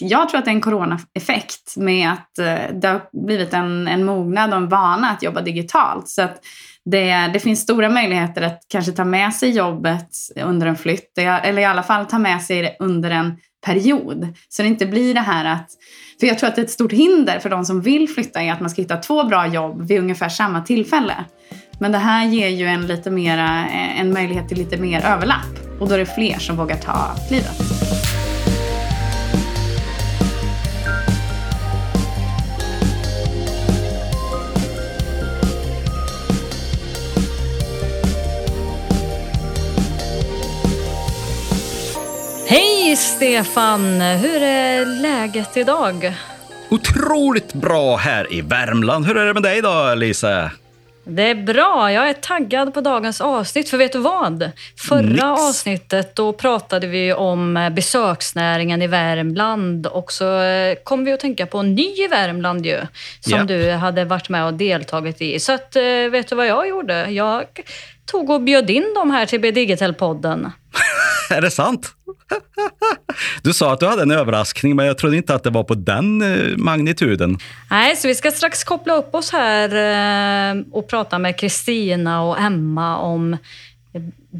jag tror att det är en coronaeffekt med att eh, det har blivit en, en mognad och en vana att jobba digitalt. Så att det, det finns stora möjligheter att kanske ta med sig jobbet under en flytt, eller i alla fall ta med sig det under en period. Så det inte blir det här att... För jag tror att ett stort hinder för de som vill flytta är att man ska hitta två bra jobb vid ungefär samma tillfälle. Men det här ger ju en, lite mera, eh, en möjlighet till lite mer överlapp och då är det fler som vågar ta klivet. Stefan! Hur är läget idag? Otroligt bra här i Värmland. Hur är det med dig då, Lisa? Det är bra. Jag är taggad på dagens avsnitt. För vet du vad? Förra Nix. avsnittet då pratade vi om besöksnäringen i Värmland och så eh, kom vi att tänka på Ny i Värmland ju, som yep. du hade varit med och deltagit i. Så att, eh, vet du vad jag gjorde? Jag tog och bjöd in dem här till Digital-podden. är det sant? Du sa att du hade en överraskning, men jag trodde inte att det var på den eh, magnituden. Nej, så vi ska strax koppla upp oss här eh, och prata med Kristina och Emma om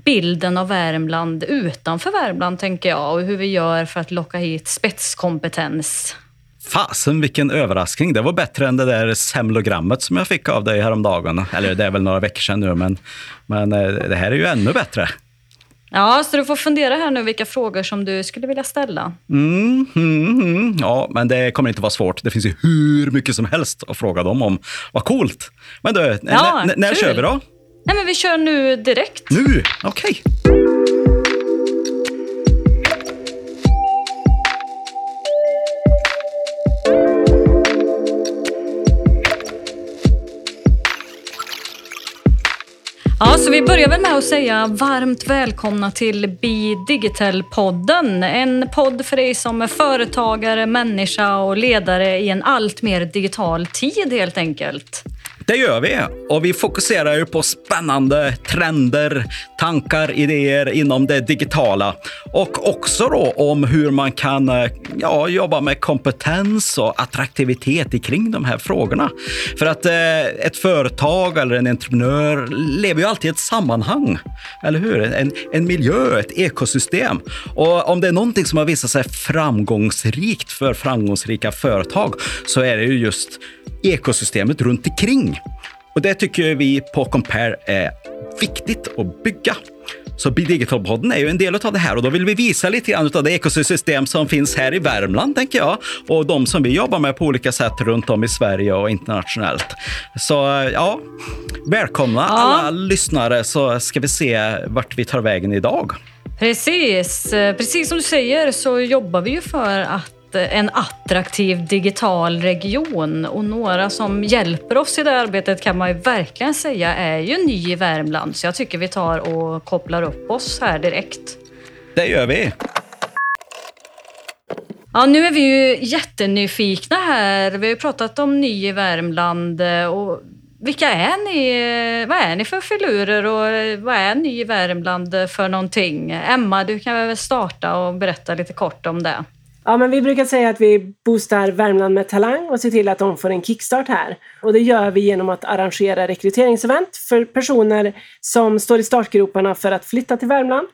bilden av Värmland utanför Värmland, tänker jag, och hur vi gör för att locka hit spetskompetens. Fasen vilken överraskning. Det var bättre än det där semlogrammet som jag fick av dig häromdagen. Eller det är väl några veckor sedan nu, men, men eh, det här är ju ännu bättre. Ja, så du får fundera här nu vilka frågor som du skulle vilja ställa. Mm, mm, mm. Ja, men det kommer inte vara svårt. Det finns ju hur mycket som helst att fråga dem om. Vad coolt! Men du, ja, när kör vi då? Nej, men vi kör nu direkt. Nu? Okej. Okay. Så vi börjar väl med att säga varmt välkomna till Be Digital-podden. En podd för dig som är företagare, människa och ledare i en allt mer digital tid helt enkelt. Det gör vi och vi fokuserar ju på spännande trender, tankar, idéer inom det digitala och också då om hur man kan eh, ja, jobba med kompetens och attraktivitet kring de här frågorna. För att eh, ett företag eller en entreprenör lever ju alltid i ett sammanhang, eller hur? En, en miljö, ett ekosystem. Och om det är någonting som har visat sig framgångsrikt för framgångsrika företag så är det ju just ekosystemet runt omkring. Och det tycker vi på Compare är viktigt att bygga. Så Digital-podden är ju en del av det här och då vill vi visa lite grann av det ekosystem som finns här i Värmland, tänker jag, och de som vi jobbar med på olika sätt runt om i Sverige och internationellt. Så ja, välkomna ja. alla lyssnare så ska vi se vart vi tar vägen idag. Precis, precis som du säger så jobbar vi ju för att en attraktiv digital region och några som hjälper oss i det arbetet kan man ju verkligen säga är ju ny i Värmland. Så jag tycker vi tar och kopplar upp oss här direkt. Det gör vi. Ja, nu är vi ju jättenyfikna här. Vi har ju pratat om ny i Värmland och vilka är ni? Vad är ni för filurer och vad är ny i Värmland för någonting? Emma, du kan väl starta och berätta lite kort om det. Ja, men vi brukar säga att vi boostar Värmland med talang och ser till att de får en kickstart här. Och det gör vi genom att arrangera rekryteringsevent för personer som står i startgroparna för att flytta till Värmland.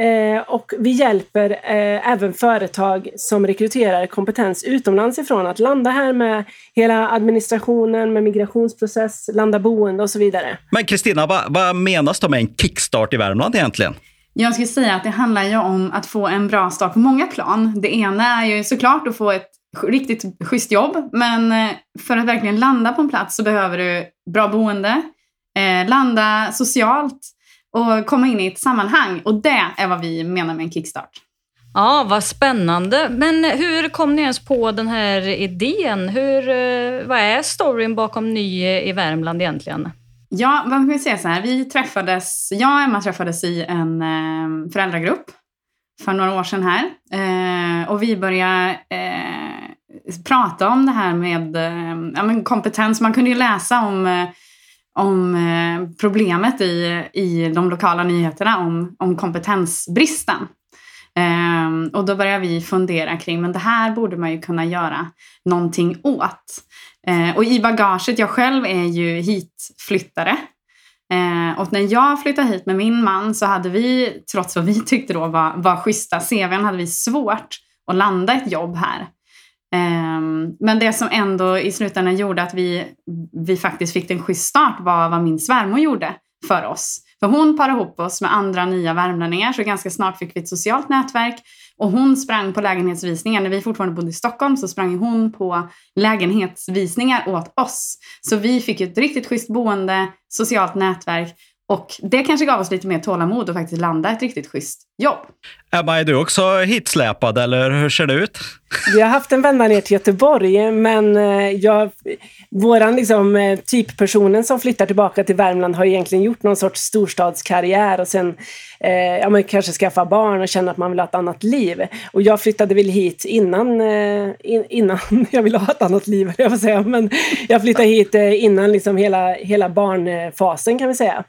Eh, och vi hjälper eh, även företag som rekryterar kompetens utomlands ifrån att landa här med hela administrationen, med migrationsprocess, landa boende och så vidare. Men Kristina, vad, vad menas då med en kickstart i Värmland egentligen? Jag skulle säga att det handlar ju om att få en bra start på många plan. Det ena är ju såklart att få ett riktigt schysst jobb, men eh, för att verkligen landa på en plats så behöver du bra boende, eh, landa socialt och komma in i ett sammanhang. Och det är vad vi menar med en kickstart. Ja, vad spännande. Men hur kom ni ens på den här idén? Hur, eh, vad är storyn bakom Ny i Värmland egentligen? Ja, vad kan vi säga så här? Vi träffades, jag och Emma träffades i en eh, föräldragrupp för några år sedan här. Eh, och vi började eh, prata om det här med eh, ja, men kompetens. Man kunde ju läsa om, eh, om eh, problemet i, i de lokala nyheterna om, om kompetensbristen. Eh, och då började vi fundera kring, men det här borde man ju kunna göra någonting åt. Eh, och i bagaget, jag själv är ju hitflyttare. Eh, och när jag flyttade hit med min man så hade vi, trots vad vi tyckte då var, var schyssta CVn, hade vi svårt att landa ett jobb här. Ehm, men det som ändå i slutändan gjorde att vi, vi faktiskt fick en schysst start var vad min svärmor gjorde för oss. För hon parade ihop oss med andra nya värmlänningar så ganska snart fick vi ett socialt nätverk. Och hon sprang på lägenhetsvisningar. När vi fortfarande bodde i Stockholm så sprang hon på lägenhetsvisningar åt oss. Så vi fick ett riktigt schysst boende, socialt nätverk och det kanske gav oss lite mer tålamod att faktiskt landa ett riktigt schysst jobb. Emma, är du också hitsläpad eller hur ser det ut? Vi har haft en vända ner till Göteborg, men eh, jag, våran liksom, eh, typpersonen som flyttar tillbaka till Värmland har egentligen gjort någon sorts storstadskarriär och sen eh, ja, men kanske skaffa barn och känna att man vill ha ett annat liv. Och jag flyttade väl hit innan, eh, innan jag ville ha ett annat liv, jag får säga. Men jag flyttade hit eh, innan liksom hela, hela barnfasen kan vi säga.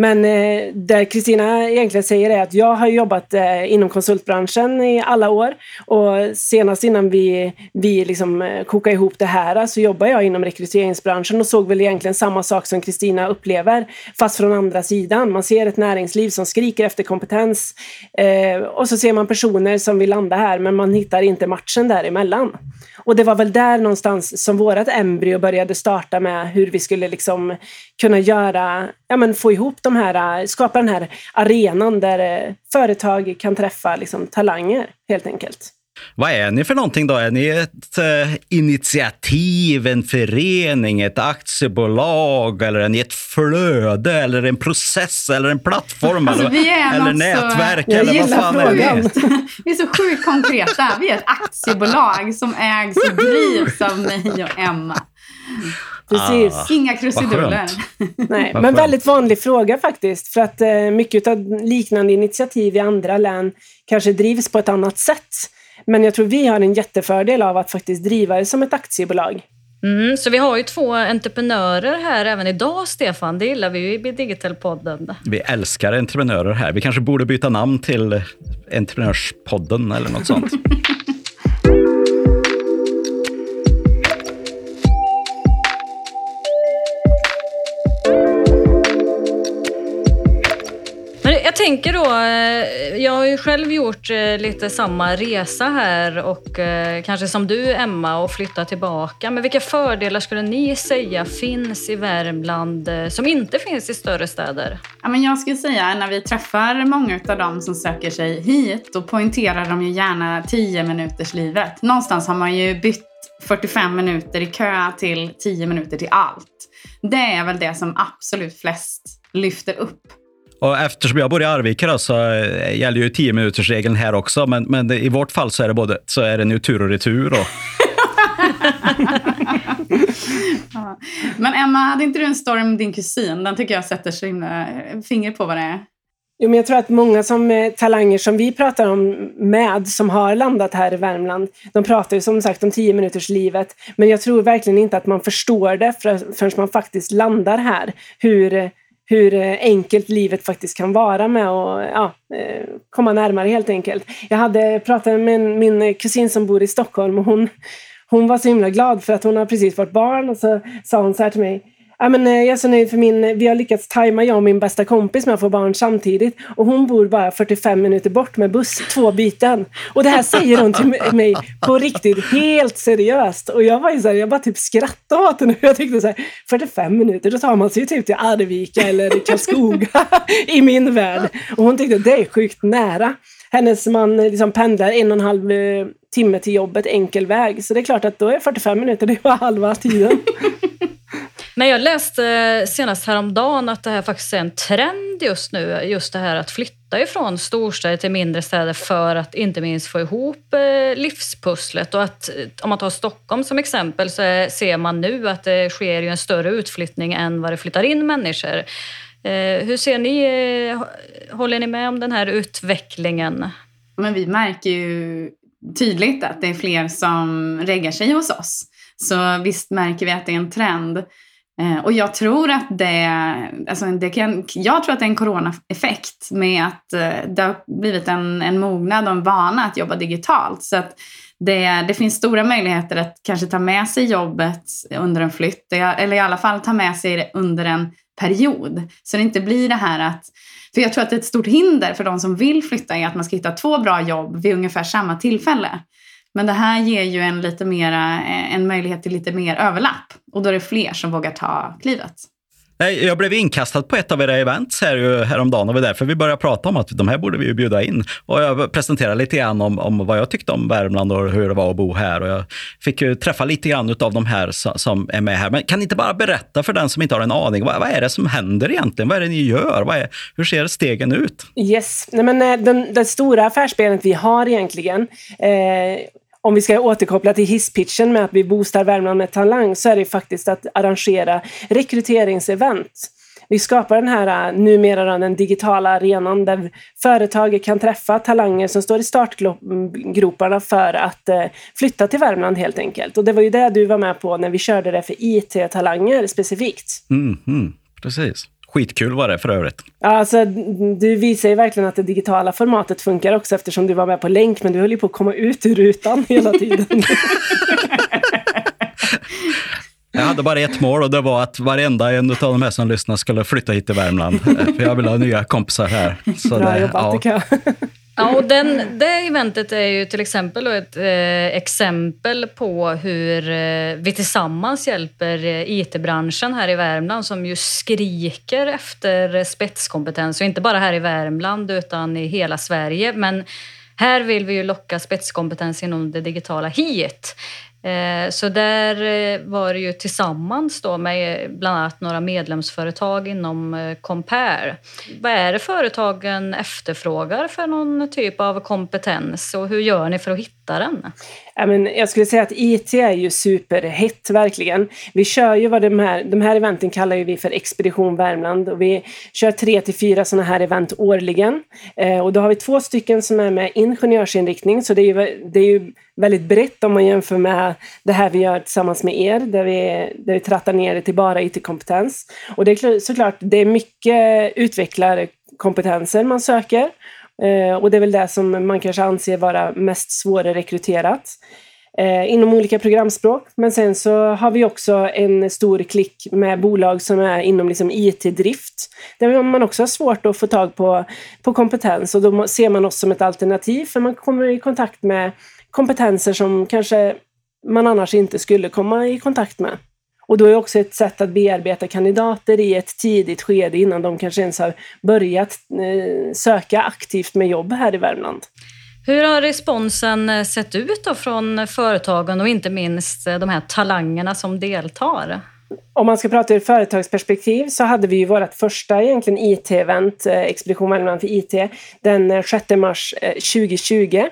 Men eh, det Kristina egentligen säger är att jag har jobbat eh, inom konsultbranschen i alla år och senast innan vi, vi liksom, eh, kokade ihop det här så jobbade jag inom rekryteringsbranschen och såg väl egentligen samma sak som Kristina upplever fast från andra sidan. Man ser ett näringsliv som skriker efter kompetens eh, och så ser man personer som vill landa här men man hittar inte matchen däremellan. Och det var väl där någonstans som vårt embryo började starta med hur vi skulle liksom kunna göra, ja men få ihop de här, skapa den här arenan där eh, företag kan träffa liksom talanger helt enkelt. Vad är ni för någonting då? Är ni ett eh, initiativ, en förening, ett aktiebolag eller är ni ett flöde eller en process eller en plattform alltså, eller, eller nätverk? Så... eller vad fan är vi? vi är så sjukt konkreta. Vi är ett aktiebolag som ägs och drivs av mig och Emma. Precis. Ah, Inga krusiduller. Nej, men väldigt vanlig fråga faktiskt. För att eh, mycket av liknande initiativ i andra län kanske drivs på ett annat sätt. Men jag tror vi har en jättefördel av att faktiskt driva det som ett aktiebolag. Mm, så vi har ju två entreprenörer här även idag, Stefan. Det gillar vi ju i Digital-podden. Vi älskar entreprenörer här. Vi kanske borde byta namn till Entreprenörspodden eller något sånt. tänker då, eh, jag har ju själv gjort eh, lite samma resa här och eh, kanske som du Emma och flyttat tillbaka. Men vilka fördelar skulle ni säga finns i Värmland som inte finns i större städer? Ja, men jag skulle säga när vi träffar många av dem som söker sig hit, då poängterar de ju gärna 10 minuters livet. Någonstans har man ju bytt 45 minuter i kö till 10 minuter till allt. Det är väl det som absolut flest lyfter upp. Och eftersom jag bor i Arvika då, så eh, gäller ju 10 minuters regeln här också. Men, men i vårt fall så är det både så är det nu tur och retur. Och... ja. Men Emma, hade inte du en story med din kusin? Den tycker jag sätter så himla finger på vad det är. Jo, men jag tror att många som eh, talanger som vi pratar om med, som har landat här i Värmland, de pratar ju som sagt om 10 minuters livet. Men jag tror verkligen inte att man förstår det förrän man faktiskt landar här. Hur hur eh, enkelt livet faktiskt kan vara med att ja, eh, komma närmare helt enkelt. Jag hade pratat med min kusin som bor i Stockholm och hon, hon var så himla glad för att hon har precis fått barn och så sa hon så här till mig Ja, men, eh, jag är så nöjd för min, eh, vi har lyckats tajma jag och min bästa kompis med att få barn samtidigt. Och hon bor bara 45 minuter bort med buss, två byten. Och det här säger hon till mig på riktigt, helt seriöst. Och jag var ju så här, jag bara typ skrattade åt henne. Jag tyckte så här, 45 minuter, då tar man sig ju typ till Arvika eller Karlskoga i min värld. Och hon tyckte det är sjukt nära. Hennes man eh, liksom pendlar en och en halv timme till jobbet enkel väg. Så det är klart att då är 45 minuter, det var halva tiden. Men jag läste eh, senast häromdagen att det här faktiskt är en trend just nu. Just det här att flytta ifrån storstäder till mindre städer för att inte minst få ihop eh, livspusslet. Och att, eh, om man tar Stockholm som exempel så ser man nu att det sker en större utflyttning än vad det flyttar in människor. Hur ser ni, håller ni med om den här utvecklingen? Men vi märker ju tydligt att det är fler som reggar sig hos oss. Så visst märker vi att det är en trend. Eh, och jag tror att det, alltså det kan, jag tror att det är en coronaeffekt med att eh, det har blivit en, en mognad och en vana att jobba digitalt. Så att det, det finns stora möjligheter att kanske ta med sig jobbet under en flytt, eller i alla fall ta med sig det under en period. Så det inte blir det här att för jag tror att ett stort hinder för de som vill flytta är att man ska hitta två bra jobb vid ungefär samma tillfälle. Men det här ger ju en, lite mera, eh, en möjlighet till lite mer överlapp och då är det fler som vågar ta klivet. Jag blev inkastad på ett av era events här ju häromdagen och det var därför vi började prata om att de här borde vi ju bjuda in. Och jag presenterade lite grann om, om vad jag tyckte om Värmland och hur det var att bo här. Och jag fick ju träffa lite grann av de här som är med här. Men kan ni inte bara berätta för den som inte har en aning, vad, vad är det som händer egentligen? Vad är det ni gör? Vad är, hur ser stegen ut? Yes, Nej, men eh, den, den stora affärsbenet vi har egentligen eh, om vi ska återkoppla till hisspitchen med att vi boostar Värmland med talang så är det faktiskt att arrangera rekryteringsevent. Vi skapar den här äh, numera den digitala arenan där företag kan träffa talanger som står i startgroparna för att äh, flytta till Värmland helt enkelt. Och det var ju det du var med på när vi körde det för IT-talanger specifikt. Mm, mm, precis. Skitkul var det för övrigt. Alltså, du visar ju verkligen att det digitala formatet funkar också eftersom du var med på länk, men du höll ju på att komma ut ur rutan hela tiden. Jag hade bara ett mål och det var att varenda en av de här som lyssnar skulle flytta hit till Värmland. För jag vill ha nya kompisar här. Så Bra det, jobbat, ja. Ja, och den, det eventet är ju till exempel ett eh, exempel på hur eh, vi tillsammans hjälper eh, IT-branschen här i Värmland som ju skriker efter spetskompetens. Och inte bara här i Värmland utan i hela Sverige. Men här vill vi ju locka spetskompetens inom det digitala hit. Eh, så där eh, var det ju tillsammans då med eh, bland annat några medlemsföretag inom Compare. Vad är det företagen efterfrågar för någon typ av kompetens och hur gör ni för att hitta den? jag skulle säga att IT är ju superhett, verkligen. Vi kör ju vad de här, de här eventen kallar vi för Expedition Värmland och vi kör tre till fyra sådana här event årligen. Eh, och då har vi två stycken som är med ingenjörsinriktning, så det är ju, det är ju väldigt brett om man jämför med det här vi gör tillsammans med er, där vi, där vi trattar ner det till bara IT-kompetens. Och det är såklart, det är mycket utvecklarkompetenser man söker. Eh, och det är väl det som man kanske anser vara mest svårrekryterat eh, inom olika programspråk. Men sen så har vi också en stor klick med bolag som är inom liksom IT-drift. Där man också har svårt att få tag på, på kompetens och då ser man oss som ett alternativ för man kommer i kontakt med kompetenser som kanske man annars inte skulle komma i kontakt med. Och då är också ett sätt att bearbeta kandidater i ett tidigt skede innan de kanske ens har börjat eh, söka aktivt med jobb här i Värmland. Hur har responsen eh, sett ut då från företagen och inte minst eh, de här talangerna som deltar? Om man ska prata ur företagsperspektiv så hade vi ju vårt första egentligen IT-event, Expedition Värmland för IT, den 6 mars 2020.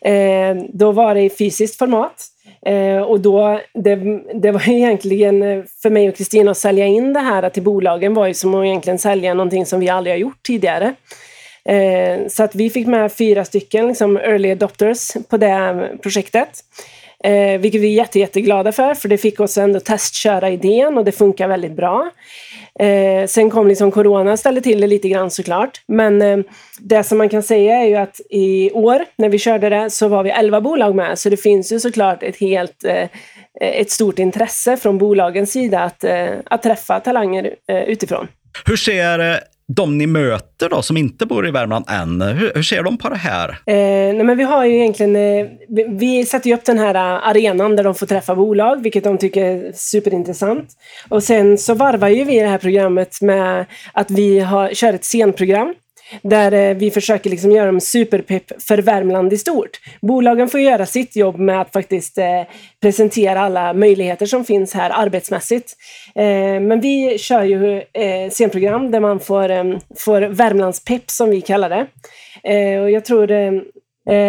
Eh, då var det i fysiskt format. Eh, och då, det, det var egentligen eh, för mig och Kristina att sälja in det här till bolagen var ju som att egentligen sälja någonting som vi aldrig har gjort tidigare. Eh, så att vi fick med fyra stycken liksom, early adopters på det projektet. Eh, vilket vi är jätte, jätteglada för, för det fick oss ändå testköra idén och det funkar väldigt bra. Eh, sen kom liksom corona och ställde till det lite grann såklart. Men eh, det som man kan säga är ju att i år när vi körde det så var vi 11 bolag med. Så det finns ju såklart ett helt eh, ett stort intresse från bolagens sida att, eh, att träffa talanger eh, utifrån. Hur ser eh, de ni möter då, som inte bor i Värmland än, hur, hur ser de på det här? Eh, nej men vi har ju egentligen, eh, vi, vi sätter ju upp den här eh, arenan där de får träffa bolag, vilket de tycker är superintressant. Och sen så varvar ju vi det här programmet med att vi har, kör ett scenprogram där eh, vi försöker liksom göra dem superpepp för Värmland i stort. Bolagen får göra sitt jobb med att faktiskt eh, presentera alla möjligheter som finns här arbetsmässigt. Eh, men vi kör ju eh, scenprogram där man får, eh, får Värmlandspepp som vi kallar det. Och jag tror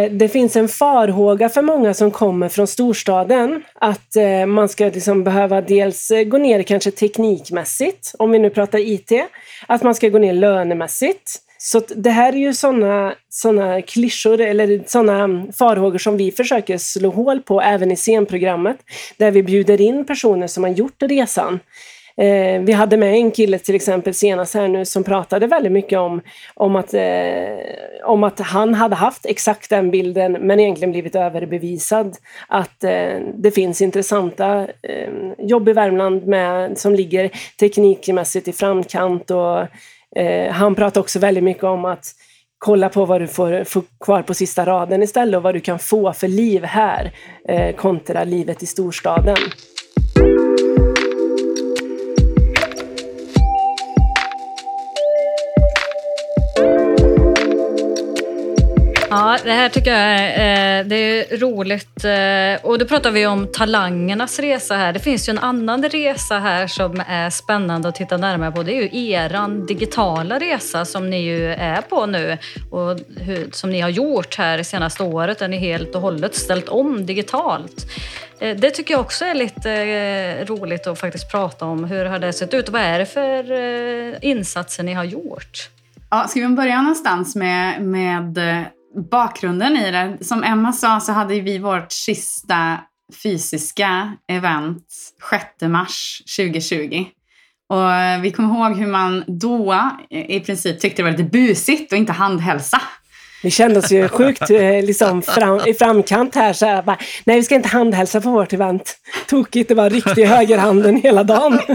det finns en farhåga för många som kommer från storstaden att man ska liksom behöva dels gå ner kanske teknikmässigt, om vi nu pratar IT, att man ska gå ner lönemässigt. Så det här är ju sådana såna klyschor eller sådana farhågor som vi försöker slå hål på även i scenprogrammet. Där vi bjuder in personer som har gjort resan. Eh, vi hade med en kille till exempel senast här nu som pratade väldigt mycket om, om, att, eh, om att han hade haft exakt den bilden men egentligen blivit överbevisad. Att eh, det finns intressanta eh, jobb i Värmland med, som ligger teknikmässigt i framkant och eh, han pratar också väldigt mycket om att kolla på vad du får, får kvar på sista raden istället och vad du kan få för liv här eh, kontra livet i storstaden. Ja, det här tycker jag är, eh, det är roligt. Eh, och då pratar vi om talangernas resa här. Det finns ju en annan resa här som är spännande att titta närmare på. Det är ju eran digitala resa som ni ju är på nu och hur, som ni har gjort här det senaste året där ni helt och hållet ställt om digitalt. Eh, det tycker jag också är lite eh, roligt att faktiskt prata om. Hur har det sett ut och vad är det för eh, insatser ni har gjort? Ja, ska vi börja någonstans med, med eh, bakgrunden i det. Som Emma sa så hade vi vårt sista fysiska event 6 mars 2020. Och eh, vi kommer ihåg hur man då eh, i princip tyckte det var lite busigt och inte handhälsa. Vi kände oss ju sjukt eh, liksom, fram, i framkant här. Så här bara, Nej, vi ska inte handhälsa på vårt event. Tokigt, det var riktig högerhanden hela dagen.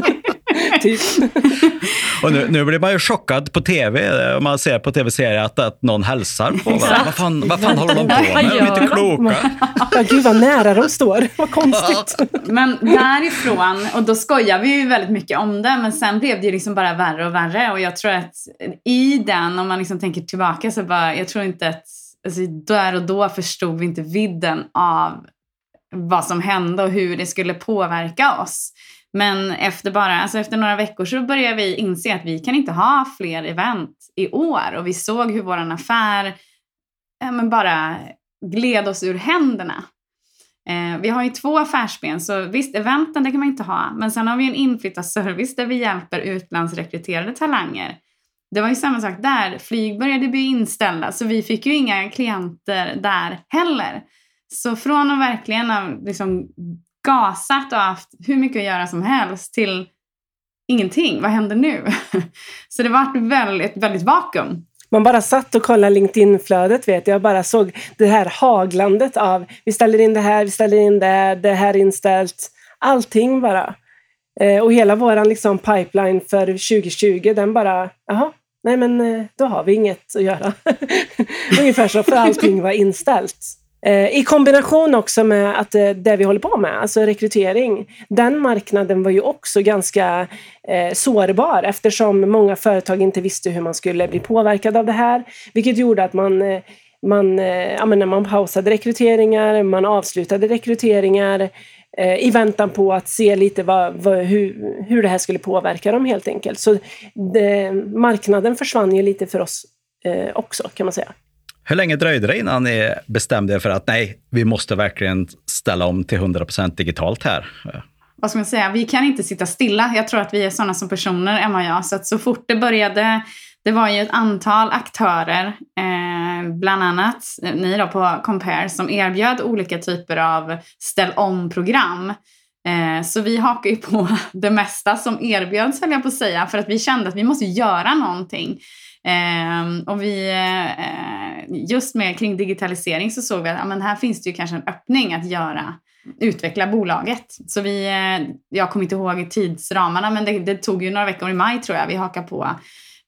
typ. Och nu, nu blir man ju chockad på tv, om man ser på tv-serier att, att någon hälsar på varandra. Vad fan, vad fan håller de på med? De är inte kloka. Ja, gud vad nära de står. Vad konstigt. Men därifrån, och då skojar vi ju väldigt mycket om det, men sen blev det ju liksom bara värre och värre. Och jag tror att i den, om man liksom tänker tillbaka, så bara, jag tror inte att, alltså där och då förstod vi inte vidden av vad som hände och hur det skulle påverka oss. Men efter, bara, alltså efter några veckor så började vi inse att vi kan inte ha fler event i år. Och vi såg hur vår affär ja, men bara gled oss ur händerna. Eh, vi har ju två affärsben, så visst, eventen det kan man inte ha. Men sen har vi en inflyttarservice där vi hjälper utlandsrekryterade talanger. Det var ju samma sak där. Flyg började bli inställda, så vi fick ju inga klienter där heller. Så från att verkligen ha liksom gasat och haft hur mycket att göra som helst till ingenting. Vad händer nu? Så det var väldigt, väldigt vakuum. Man bara satt och kollade LinkedIn-flödet vet jag. bara såg det här haglandet av vi ställer in det här, vi ställer in det, det här är inställt. Allting bara. Eh, och hela våran liksom pipeline för 2020, den bara, jaha, nej men eh, då har vi inget att göra. Ungefär så, för allting var inställt. Eh, I kombination också med att eh, det vi håller på med, alltså rekrytering, den marknaden var ju också ganska eh, sårbar eftersom många företag inte visste hur man skulle bli påverkad av det här. Vilket gjorde att man, man, ja, men när man pausade rekryteringar, man avslutade rekryteringar i väntan på att se lite vad, vad, hur, hur det här skulle påverka dem helt enkelt. Så det, marknaden försvann ju lite för oss också kan man säga. Hur länge dröjde det innan ni bestämde er för att nej, vi måste verkligen ställa om till 100% digitalt här? Vad ska man säga? Vi kan inte sitta stilla. Jag tror att vi är sådana som personer, Emma och jag. Så att så fort det började, det var ju ett antal aktörer, eh, bland annat eh, ni då på Compare, som erbjöd olika typer av ställ om-program. Eh, så vi hakar ju på det mesta som erbjöds, höll jag på att säga, för att vi kände att vi måste göra någonting. Eh, och vi, eh, just med kring digitalisering så såg vi att ja, men här finns det ju kanske en öppning att göra, utveckla bolaget. Så vi, eh, jag kommer inte ihåg tidsramarna men det, det, tog ju några veckor i maj tror jag vi hakade på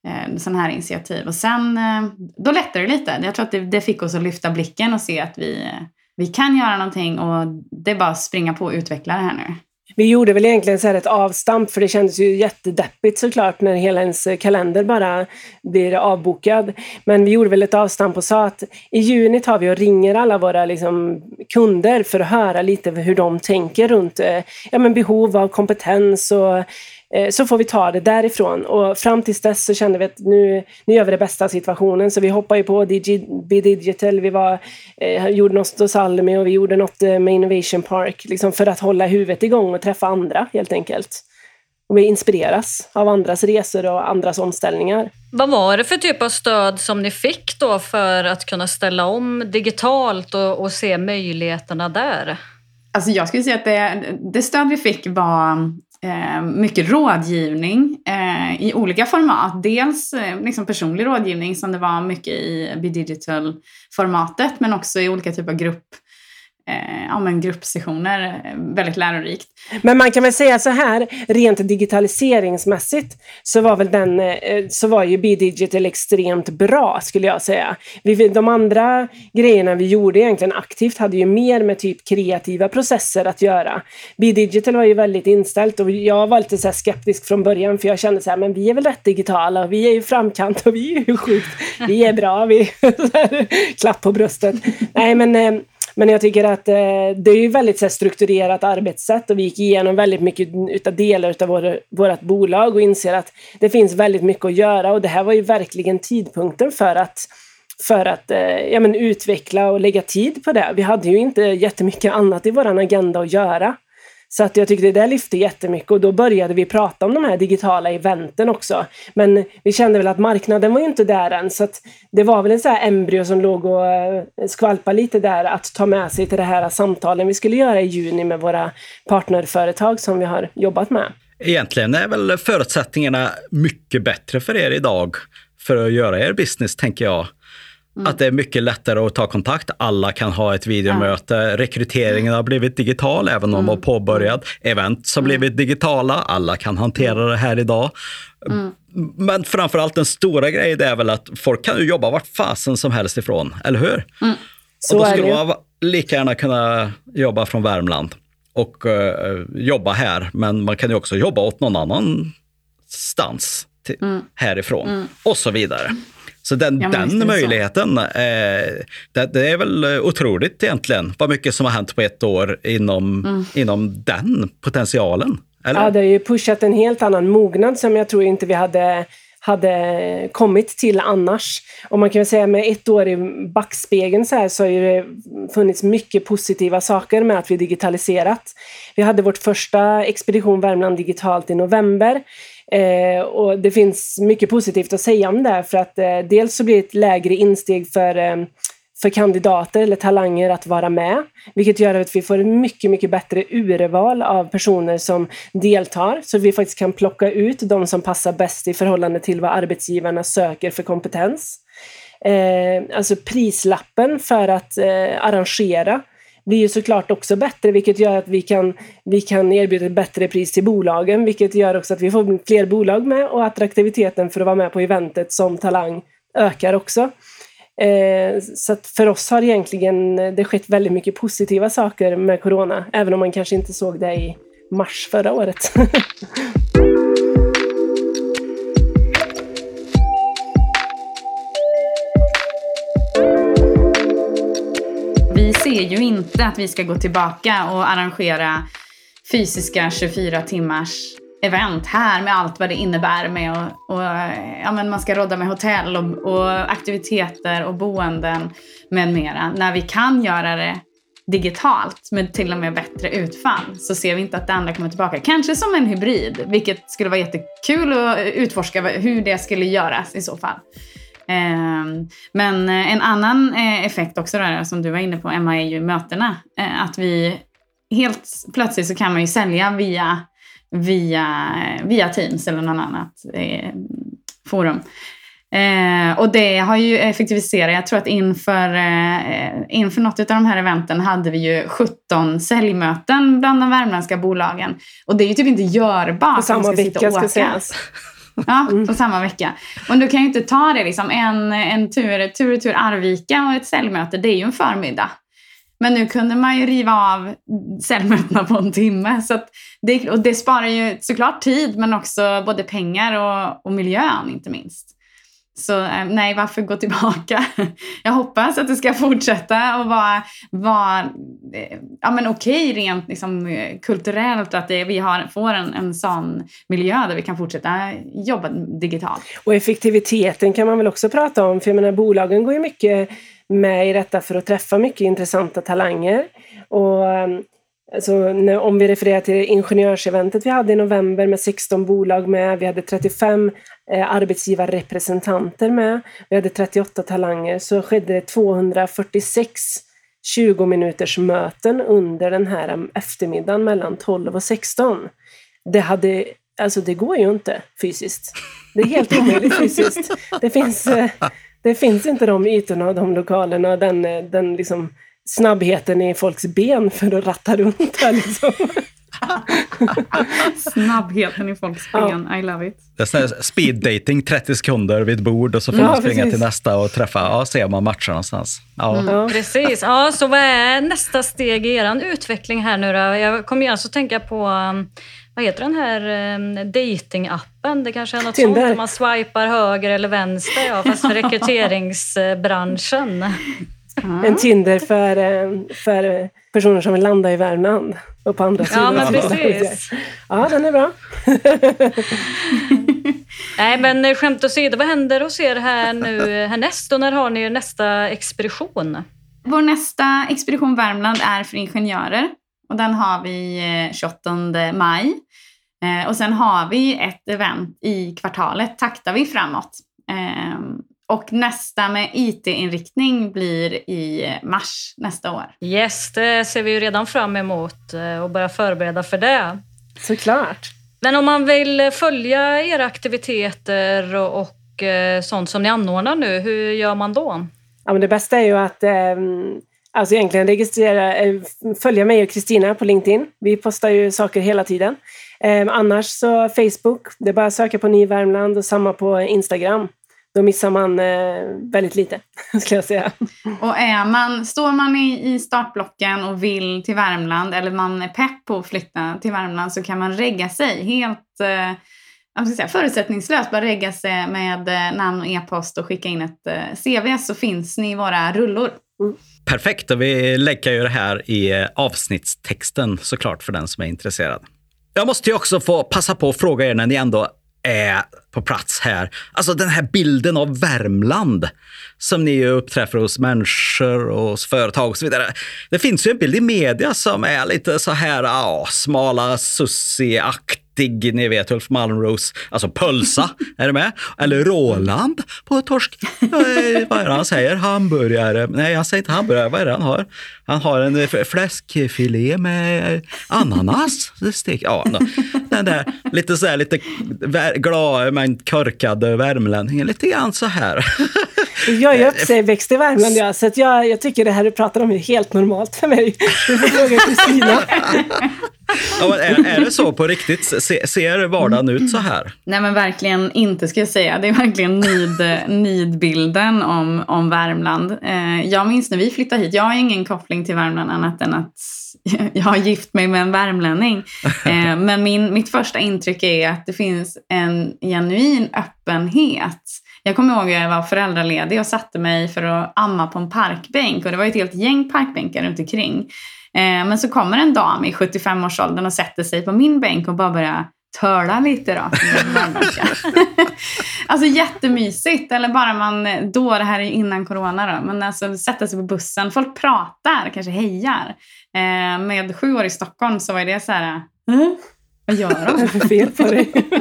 eh, sådana här initiativ. Och sen, eh, då lättade det lite. Jag tror att det, det, fick oss att lyfta blicken och se att vi, vi kan göra någonting och det är bara att springa på och utveckla det här nu. Vi gjorde väl egentligen så här ett avstamp för det kändes ju jättedeppigt såklart när hela ens kalender bara blir avbokad. Men vi gjorde väl ett avstamp och sa att i juni tar vi och ringer alla våra liksom, kunder för att höra lite hur de tänker runt eh, ja, men behov av kompetens och så får vi ta det därifrån. Och fram tills dess så kände vi att nu, nu gör vi det bästa av situationen. Så vi hoppade ju på Digi, Digital, vi var, eh, gjorde något hos Almi och vi gjorde något eh, med Innovation Park. Liksom för att hålla huvudet igång och träffa andra helt enkelt. Och vi inspireras av andras resor och andras omställningar. Vad var det för typ av stöd som ni fick då för att kunna ställa om digitalt och, och se möjligheterna där? Alltså jag skulle säga att det, det stöd vi fick var eh, mycket rådgivning eh, i olika format. Dels eh, liksom personlig rådgivning som det var mycket i Be digital-formatet men också i olika typer av grupp eh, ja, men gruppsessioner. Eh, väldigt lärorikt. Men man kan väl säga så här, rent digitaliseringsmässigt så var väl den, eh, så var ju B-digital extremt bra skulle jag säga. Vi, de andra grejerna vi gjorde egentligen aktivt hade ju mer med typ kreativa processer att göra. B-digital var ju väldigt inställt och jag var lite så skeptisk från början för jag kände så här, men vi är väl rätt digitala och vi är ju framkant och vi är ju sjukt, vi är bra, vi klapp på bröstet. Nej men eh, men jag tycker att eh, det är ju väldigt så här, strukturerat arbetssätt och vi gick igenom väldigt mycket utav delar av vår, vårt bolag och inser att det finns väldigt mycket att göra och det här var ju verkligen tidpunkten för att för att eh, ja, men utveckla och lägga tid på det. Vi hade ju inte jättemycket annat i vår agenda att göra. Så att jag tyckte det där lyfte jättemycket och då började vi prata om de här digitala eventen också. Men vi kände väl att marknaden var ju inte där än så att det var väl en sån här embryo som låg och eh, skvalpade lite där att ta med sig till det här samtalen vi skulle göra i juni med våra partnerföretag som vi har jobbat med. Egentligen är väl förutsättningarna mycket bättre för er idag för att göra er business, tänker jag. Mm. Att det är mycket lättare att ta kontakt. Alla kan ha ett videomöte. Ja. Rekryteringen har blivit digital, även om mm. var påbörjad. Event har mm. blivit digitala. Alla kan hantera mm. det här idag. Mm. Men framförallt den stora grejen är väl att folk kan ju jobba vart fasen som helst ifrån, eller hur? Mm. Så och då skulle man lika gärna kunna jobba från Värmland och uh, jobba här. Men man kan ju också jobba åt någon annanstans till, mm. härifrån mm. och så vidare. Så den, ja, den möjligheten, eh, det, det, är väl otroligt egentligen, vad mycket som har hänt på ett år inom, mm. inom den potentialen. Eller? Ja, det har ju pushat en helt annan mognad som jag tror inte vi hade hade kommit till annars. Och man kan väl säga med ett år i backspegeln så här så har det funnits mycket positiva saker med att vi digitaliserat. Vi hade vårt första Expedition Värmland digitalt i november. Eh, och det finns mycket positivt att säga om det för att eh, dels så blir det ett lägre insteg för eh, för kandidater eller talanger att vara med, vilket gör att vi får ett mycket, mycket bättre urval av personer som deltar, så vi faktiskt kan plocka ut de som passar bäst i förhållande till vad arbetsgivarna söker för kompetens. Eh, alltså prislappen för att eh, arrangera blir ju såklart också bättre, vilket gör att vi kan, vi kan erbjuda ett bättre pris till bolagen, vilket gör också att vi får fler bolag med och attraktiviteten för att vara med på eventet som talang ökar också. Eh, så att för oss har egentligen eh, det skett väldigt mycket positiva saker med corona, även om man kanske inte såg det i mars förra året. vi ser ju inte att vi ska gå tillbaka och arrangera fysiska 24 timmars event här med allt vad det innebär med och, och ja, men man ska rodda med hotell och, och, aktiviteter och boenden med mera. När vi kan göra det digitalt med till och med bättre utfall så ser vi inte att det andra kommer tillbaka. Kanske som en hybrid, vilket skulle vara jättekul att utforska hur det skulle göras i så fall. Ehm, men en annan eh, effekt också där, som du var inne på Emma, är ju mötena. Eh, att vi helt plötsligt så kan man ju sälja via, via, via Teams eller någon annat eh, forum. Eh, och det har ju effektiviserat. Jag tror att inför, eh, inför något av de här eventen hade vi ju 17 säljmöten bland de värmländska bolagen. Och det är ju typ inte görbart. På samma vecka ska sägas. Ja, på samma vecka. Och du kan ju inte ta det liksom en, en tur, tur och tur Arvika och ett säljmöte, det är ju en förmiddag. Men nu kunde man ju riva av säljmötena på en timme. Så det, och det sparar ju såklart tid men också både pengar och, och miljön inte minst. Så eh, nej, varför gå tillbaka? Jag hoppas att det ska fortsätta och vara, vara eh, ja, men okej rent liksom, eh, kulturellt. Att det, vi har, får en, en sån miljö där vi kan fortsätta jobba digitalt. Och effektiviteten kan man väl också prata om. För jag menar, bolagen går ju mycket med i detta för att träffa mycket intressanta talanger. Och ehm, Alltså, när, om vi refererar till ingenjörseventet vi hade i november med 16 bolag med, vi hade 35 eh, arbetsgivarrepresentanter med, vi hade 38 talanger, så skedde det 246 20 minuters möten under den här eftermiddagen mellan 12 och 16. det hade Alltså det går ju inte fysiskt. Det är helt omöjligt fysiskt. Det finns, eh, det finns inte de ytorna och de lokalerna och den, eh, den liksom snabbheten i folks ben för att ratta runt där liksom. Snabbheten i folks ben, I love it. Det är speed dating, 30 sekunder vid ett bord och så får Ja, man springa precis. till nästa och träffa, ja, se om man matchar någonstans. Ja. Ja. Precis. Ja, så vad är nästa steg i er utveckling här nu då? Jag kommer ju alltså tänka på, um, vad heter den här um, datingappen? Det kanske är något Tinder. sånt där man swipar höger eller vänster, ja, fast för rekryteringsbranschen. En Tinder för, eh, för personer som vill landa i Värmland. Och på andra Ja, sidan. men precis. Ja, den är bra. Nej, men eh, skämt åsido, vad händer hos er här nu eh, härnäst och när har ni nästa expedition? Vår nästa expedition Värmland är för ingenjörer. Och den har vi eh, 28 maj. Och sen har vi ett event i kvartalet, taktar vi framåt. Och nästa med IT-inriktning blir i mars nästa år. Yes, det ser vi ju redan fram emot eh, och börja förbereda för det. Såklart. Men om man vill följa era aktiviteter och, och eh, sånt som ni anordnar nu, hur gör man då? Ja, men det bästa är ju att eh, alltså egentligen registrera, eh, följa mig och Kristina på LinkedIn. Vi postar ju saker hela tiden. Eh, annars så Facebook, det är bara att söka på Ny Värmland och samma på Instagram. Då missar man eh, väldigt lite, skulle jag säga. Och är man, står man i, i startblocken och vill till Värmland eller man är pepp på att flytta till Värmland så kan man regga sig helt eh, jag ska säga, förutsättningslöst. Bara regga sig med eh, namn och e-post och skicka in ett eh, CV så finns ni i våra rullor. Perfekt, och vi lägger ju det här i avsnittstexten såklart för den som är intresserad. Jag måste ju också få passa på att fråga er när ni ändå är på plats här. Alltså den här bilden av Värmland som ni uppträffar hos människor och hos företag och så vidare. Det finns ju en bild i media som är lite så här, ja, smala sussi-aktig. Ni vet Ulf Malmros, alltså pölsa, är du med? Eller Roland på torsk. Eh, vad är det han säger? Hamburgare? Nej, han säger inte hamburgare. Vad är det han har? Han har en eh, fläskfilé med ananas. Det stek, ja, den där lite så här, lite glada men korkade värmlänningen. Lite grann så här. Jag är uppväxt i Värmland, ja, så jag, jag tycker det här du pratar om är helt normalt för mig. Du får fråga Kristina. Ja, men är, är det så på riktigt? Se, ser vardagen ut så här? Nej men verkligen inte ska jag säga. Det är verkligen nid, nidbilden om, om Värmland. Eh, jag minns när vi flyttade hit. Jag har ingen koppling till Värmland annat än att jag har gift mig med en värmlänning. Eh, men min, mitt första intryck är att det finns en genuin öppenhet. Jag kommer ihåg att jag var föräldraledig och satte mig för att amma på en parkbänk. Och det var ett helt gäng parkbänkar runt omkring. Eh, men så kommer en dam i 75-årsåldern och sätter sig på min bänk och bara börjar töla lite då. alltså jättemysigt. Eller bara man, då, det här är innan corona då, men alltså sätta sig på bussen. Folk pratar, kanske hejar. Eh, med sju år i Stockholm så var det så här, "Huh? vad gör Vad är de? det för fel på dig?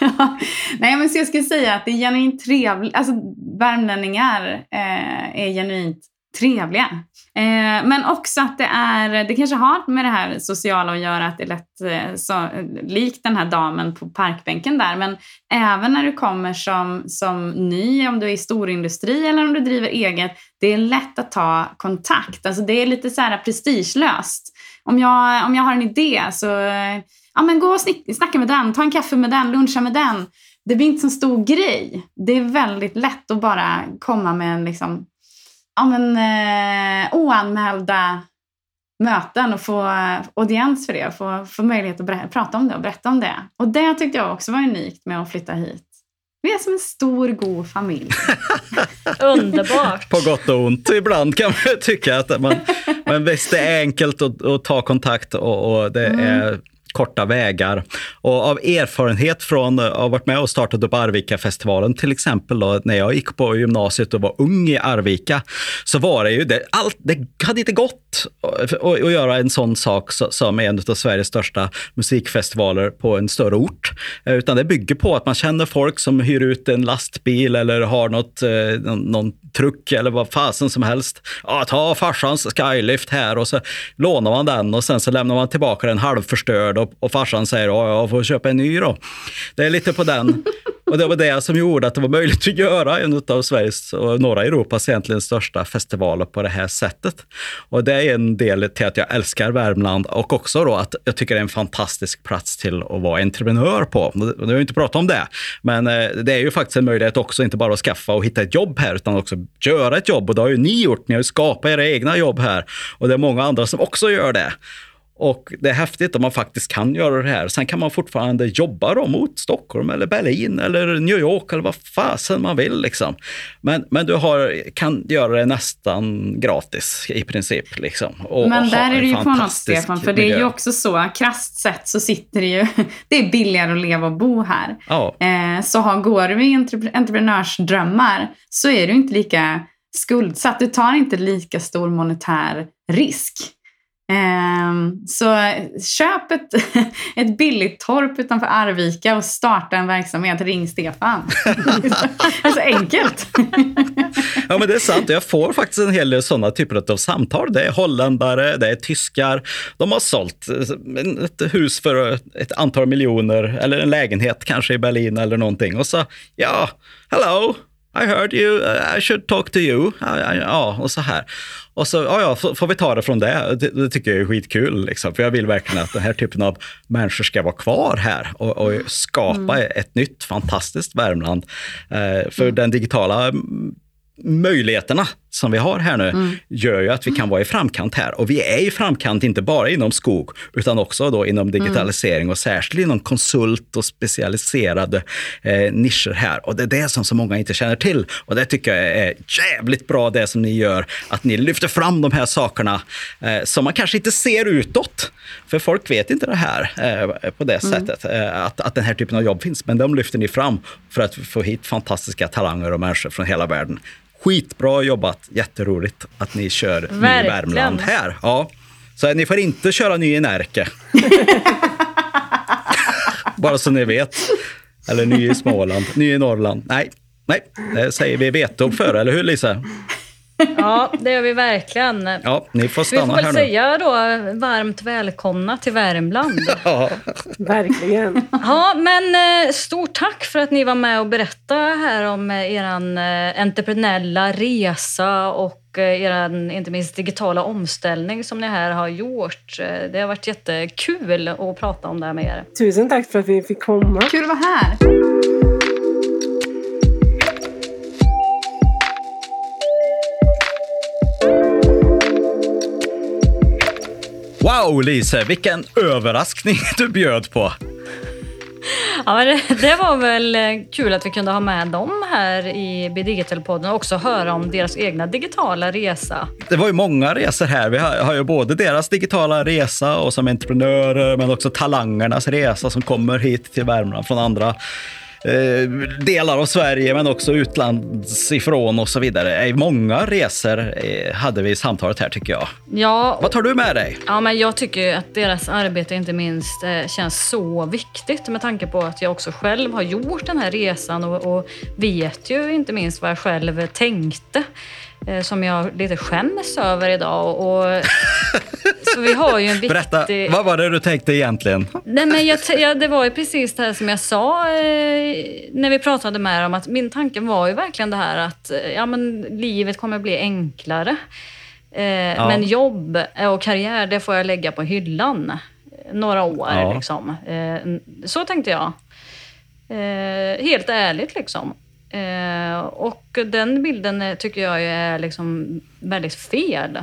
Ja. Nej men så jag skulle säga att det är genuint trevligt. Alltså värmlänningar eh, är genuint trevliga. Eh, men också att det är, det kanske har med det här sociala att göra att det är lätt, eh, så, likt den här damen på parkbänken där, men även när du kommer som, som ny, om du är i storindustri eller om du driver eget, det är lätt att ta kontakt. Alltså det är lite så här prestigelöst. Om jag, om jag har en idé så, ja men gå och snick, snacka med den, ta en kaffe med den, luncha med den. Det blir inte så stor grej. Det är väldigt lätt att bara komma med en liksom, ja, men, eh, oanmälda möten och få eh, audiens för det. Och få, få möjlighet att prata om det och berätta om det. Och det tyckte jag också var unikt med att flytta hit. Vi är som en stor, god familj. Underbart! På gott och ont. Ibland kan man tycka att man... Men visst, det är enkelt att, att ta kontakt och, och det är korta vägar. Och av erfarenhet från eh, att ha varit med och startat upp Arvika-festivalen till exempel, då, när jag gick på gymnasiet och var ung i Arvika, så var det ju det, allt, det hade inte gått att, göra en sån sak som en av Sveriges största musikfestivaler på en större ort. Eh, utan det bygger på att man känner folk som hyr ut en lastbil eller har något, eh, någon truck eller vad fasen som helst. Ja, ta farsans skylift här och så lånar man den och sen så lämnar man tillbaka den halvförstörd och och, farsan säger att jag får köpa en ny då. Det är lite på den. Och det var det som gjorde att det var möjligt att göra en av Sveriges och norra Europas egentligen största festivaler på det här sättet. Och det är en del till att jag älskar Värmland och också då att jag tycker det är en fantastisk plats till att vara entreprenör på. Nu har vi inte pratat om det, men eh, det är ju faktiskt en möjlighet också, inte bara att skaffa och hitta ett jobb här, utan också göra ett jobb. Och det har ju ni gjort. Ni har ju skapat era egna jobb här och det är många andra som också gör det. Och det är häftigt om man faktiskt kan göra det här. Sen kan man fortfarande jobba då mot Stockholm eller Berlin eller New York eller vad fasen man vill. Liksom. Men, men du har, kan göra det nästan gratis i princip. Liksom, men där är det ju på något, Stefan, för det är ju också så, krasst sett så sitter det ju, det är billigare att leva och bo här. Ja. Eh, så har, går du i entreprenörsdrömmar så är du inte lika skuldsatt. Du tar inte lika stor monetär risk. Um, så köp ett, ett billigt torp utanför Arvika och starta en verksamhet. Ring Stefan. det är så enkelt. ja, men det är sant. Jag får faktiskt en hel del sådana typer av samtal. Det är holländare, det är tyskar. De har sålt ett hus för ett antal miljoner eller en lägenhet kanske i Berlin eller någonting. Och så, ja, hello, i heard you, I should talk to you. Ja, och så här. Och så ja, ja, får vi ta det från det. Det, det tycker jag är skitkul. Liksom. För jag vill verkligen att den här typen av människor ska vara kvar här och, och skapa mm. ett nytt fantastiskt Värmland. Eh, för mm. den digitala möjligheterna som vi har här nu mm. gör ju att vi kan vara i framkant här. Och vi är i framkant inte bara inom skog, utan också då inom mm. digitalisering och särskilt inom konsult och specialiserade eh, nischer här. Och det är det som så många inte känner till. Och det tycker jag är jävligt bra det som ni gör, att ni lyfter fram de här sakerna eh, som man kanske inte ser utåt. För folk vet inte det här eh, på det mm. sättet, eh, att, att den här typen av jobb finns. Men de lyfter ni fram för att få hit fantastiska talanger och människor från hela världen. Skitbra jobbat, jätteroligt att ni kör Verkligen. Ny Värmland här. Ja. Så ni får inte köra Ny i Närke. Bara så ni vet. Eller Ny i Småland, Ny i Norrland. Nej, nej, det säger vi veto för, eller hur Lisa? Ja, det gör vi verkligen. Ja, ni får stanna Vi får väl här säga då varmt välkomna till Värmland. Ja, verkligen. Ja, men eh, stort tack för att ni var med och berättade här om eh, er eh, entreprenella resa och er inte minst digitala omställning som ni här har gjort. Det har varit jättekul att prata om det här med er. Tusen tack för att vi fick komma. Kul att vara här. Wow, Lise, vilken överraskning du bjöd på. Ja, men det, var väl kul att vi kunde ha med dem här i Bidigital-podden och också höra om deras egna digitala resa. Det var ju många resor här. Vi har, har ju både deras digitala resa och som entreprenörer, men också talangernas resa som kommer hit till Värmland från andra Eh, delar av Sverige men också utlandsifrån och så vidare. Många resor eh, hade vi i samtalet här tycker jag. Ja, Vad tar du med dig? Ja, men jag tycker att deras arbete inte minst eh, känns så viktigt med tanke på att jag också själv har gjort den här resan och, och vet ju inte minst vad jag själv tänkte som jag lite skäms över idag. Och, så vi har ju en viktig... Berätta, vad var det du tänkte egentligen? Nej, men jag, ja, det var ju precis det här som jag sa eh, när vi pratade med dem. Att min tanke var ju verkligen det här att eh, ja, men livet kommer bli enklare. Eh, ja. Men jobb och karriär, det får jag lägga på hyllan några år. Ja. Liksom. Eh, så tänkte jag. Eh, helt ärligt liksom. Eh, och den bilden tycker jag är liksom väldigt fel.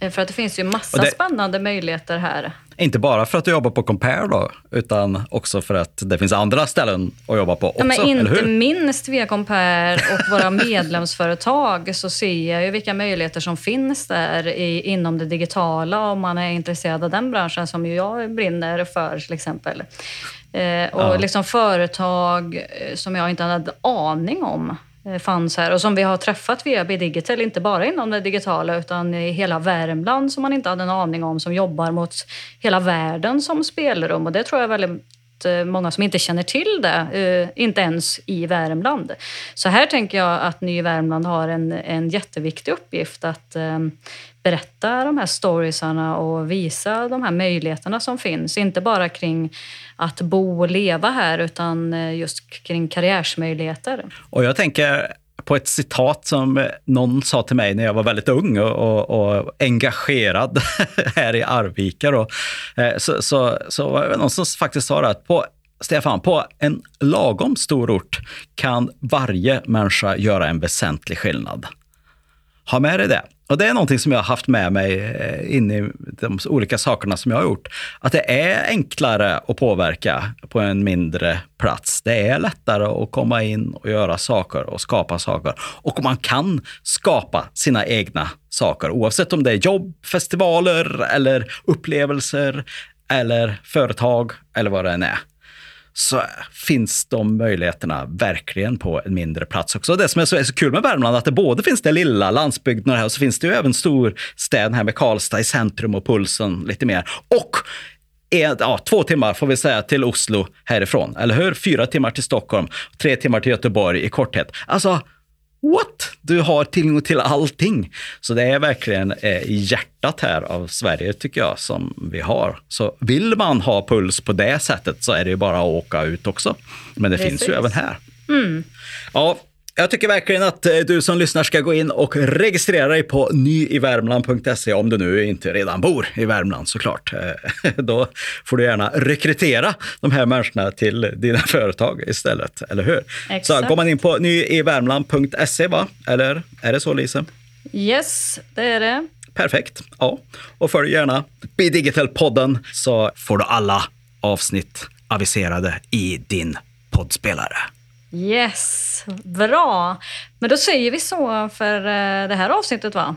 Eh, för att det finns ju massa det, spännande möjligheter här. Inte bara för att du jobbar på Compare då, utan också för att det finns andra ställen att jobba på också, ja, men Inte minst via Compare och våra medlemsföretag så ser jag ju vilka möjligheter som finns där i, inom det digitala om man är intresserad av den branschen som jag brinner för till exempel. Eh, och ja. liksom företag eh, som jag inte hade aning om Eh, fanns här och som vi har träffat via B-digital, inte bara inom det digitala utan i hela Värmland som man inte hade en aning om, som jobbar mot hela världen som spelrum. Och det tror jag väldigt många som inte känner till det, inte ens i Värmland. Så här tänker jag att Ny Värmland har en, en jätteviktig uppgift att berätta de här storiesarna och visa de här möjligheterna som finns. Inte bara kring att bo och leva här utan eh, just kring karriärsmöjligheter. Och jag tänker på ett citat som någon sa till mig när jag var väldigt ung och, och, och engagerad här i Arvika. Då. Eh, så, så, så var det någon som faktiskt sa att på Stefan, på en lagom stor ort kan varje människa göra en väsentlig skillnad. Ha med dig det. Och det är någonting som jag har haft med mig eh, in i de olika sakerna som jag har gjort. Att det är enklare att påverka på en mindre plats. Det är lättare att komma in och göra saker och skapa saker. Och man kan skapa sina egna saker, oavsett om det är jobb, festivaler eller upplevelser eller företag eller vad det än är så finns de möjligheterna verkligen på en mindre plats också. Det som är så, är så kul med Värmland är att det både finns det lilla, landsbygden och det här, och så finns det ju även storstäderna här med Karlstad i centrum och pulsen lite mer. Och en, ja, två timmar får vi säga till Oslo härifrån, eller hur? Fyra timmar till Stockholm, tre timmar till Göteborg i korthet. Alltså, what? Du har tillgång till allting. Så det är verkligen eh, hjärtat här av Sverige tycker jag som vi har. Så vill man ha puls på det sättet så är det ju bara att åka ut också. Men det Precis. finns ju även här. Mm. Ja, jag tycker verkligen att eh, du som lyssnar ska gå in och registrera dig på nyivärmland.se om du nu inte redan bor i Värmland såklart. Eh, då får du gärna rekrytera de här människorna till dina företag istället, eller hur? Exakt. Så går man in på nyivärmland.se, va? Eller är det så Lisa? Yes, det är det. Perfekt. Ja, och följ gärna Be Digital-podden så får du alla avsnitt aviserade i din poddspelare. Yes, bra. Men då säger vi så för eh, det här avsnittet va?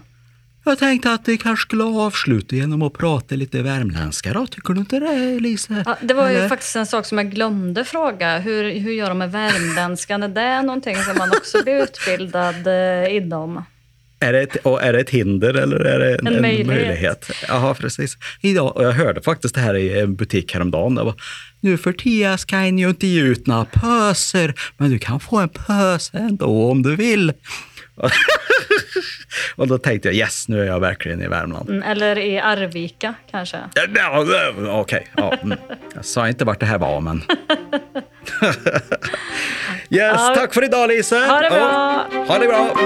Jag tänkte att vi kanske skulle avsluta genom att prata lite värmländska då. Tycker du inte det Lisa? Ja, det var Eller? ju faktiskt en sak som jag glömde fråga. Hur, hur gör de med värmländskan? Är det någonting som man också blir utbildad eh, inom? Är det, ett, och är det ett hinder eller är det en, en, möjlighet? möjlighet? Jaha, precis. Idag, och jag hörde faktiskt det här i en butik häromdagen. Det var, nu för tiden ska en ju inte ge ut några pöser, men du kan få en pöse ändå om du vill. och då tänkte jag yes, nu är jag verkligen i Värmland. Mm, eller i Arvika kanske? Ja, Okej, okay. ja, mm. jag sa inte vart det här var, men... yes, ja. tack för idag Lisa. Ha det bra. Ha det bra.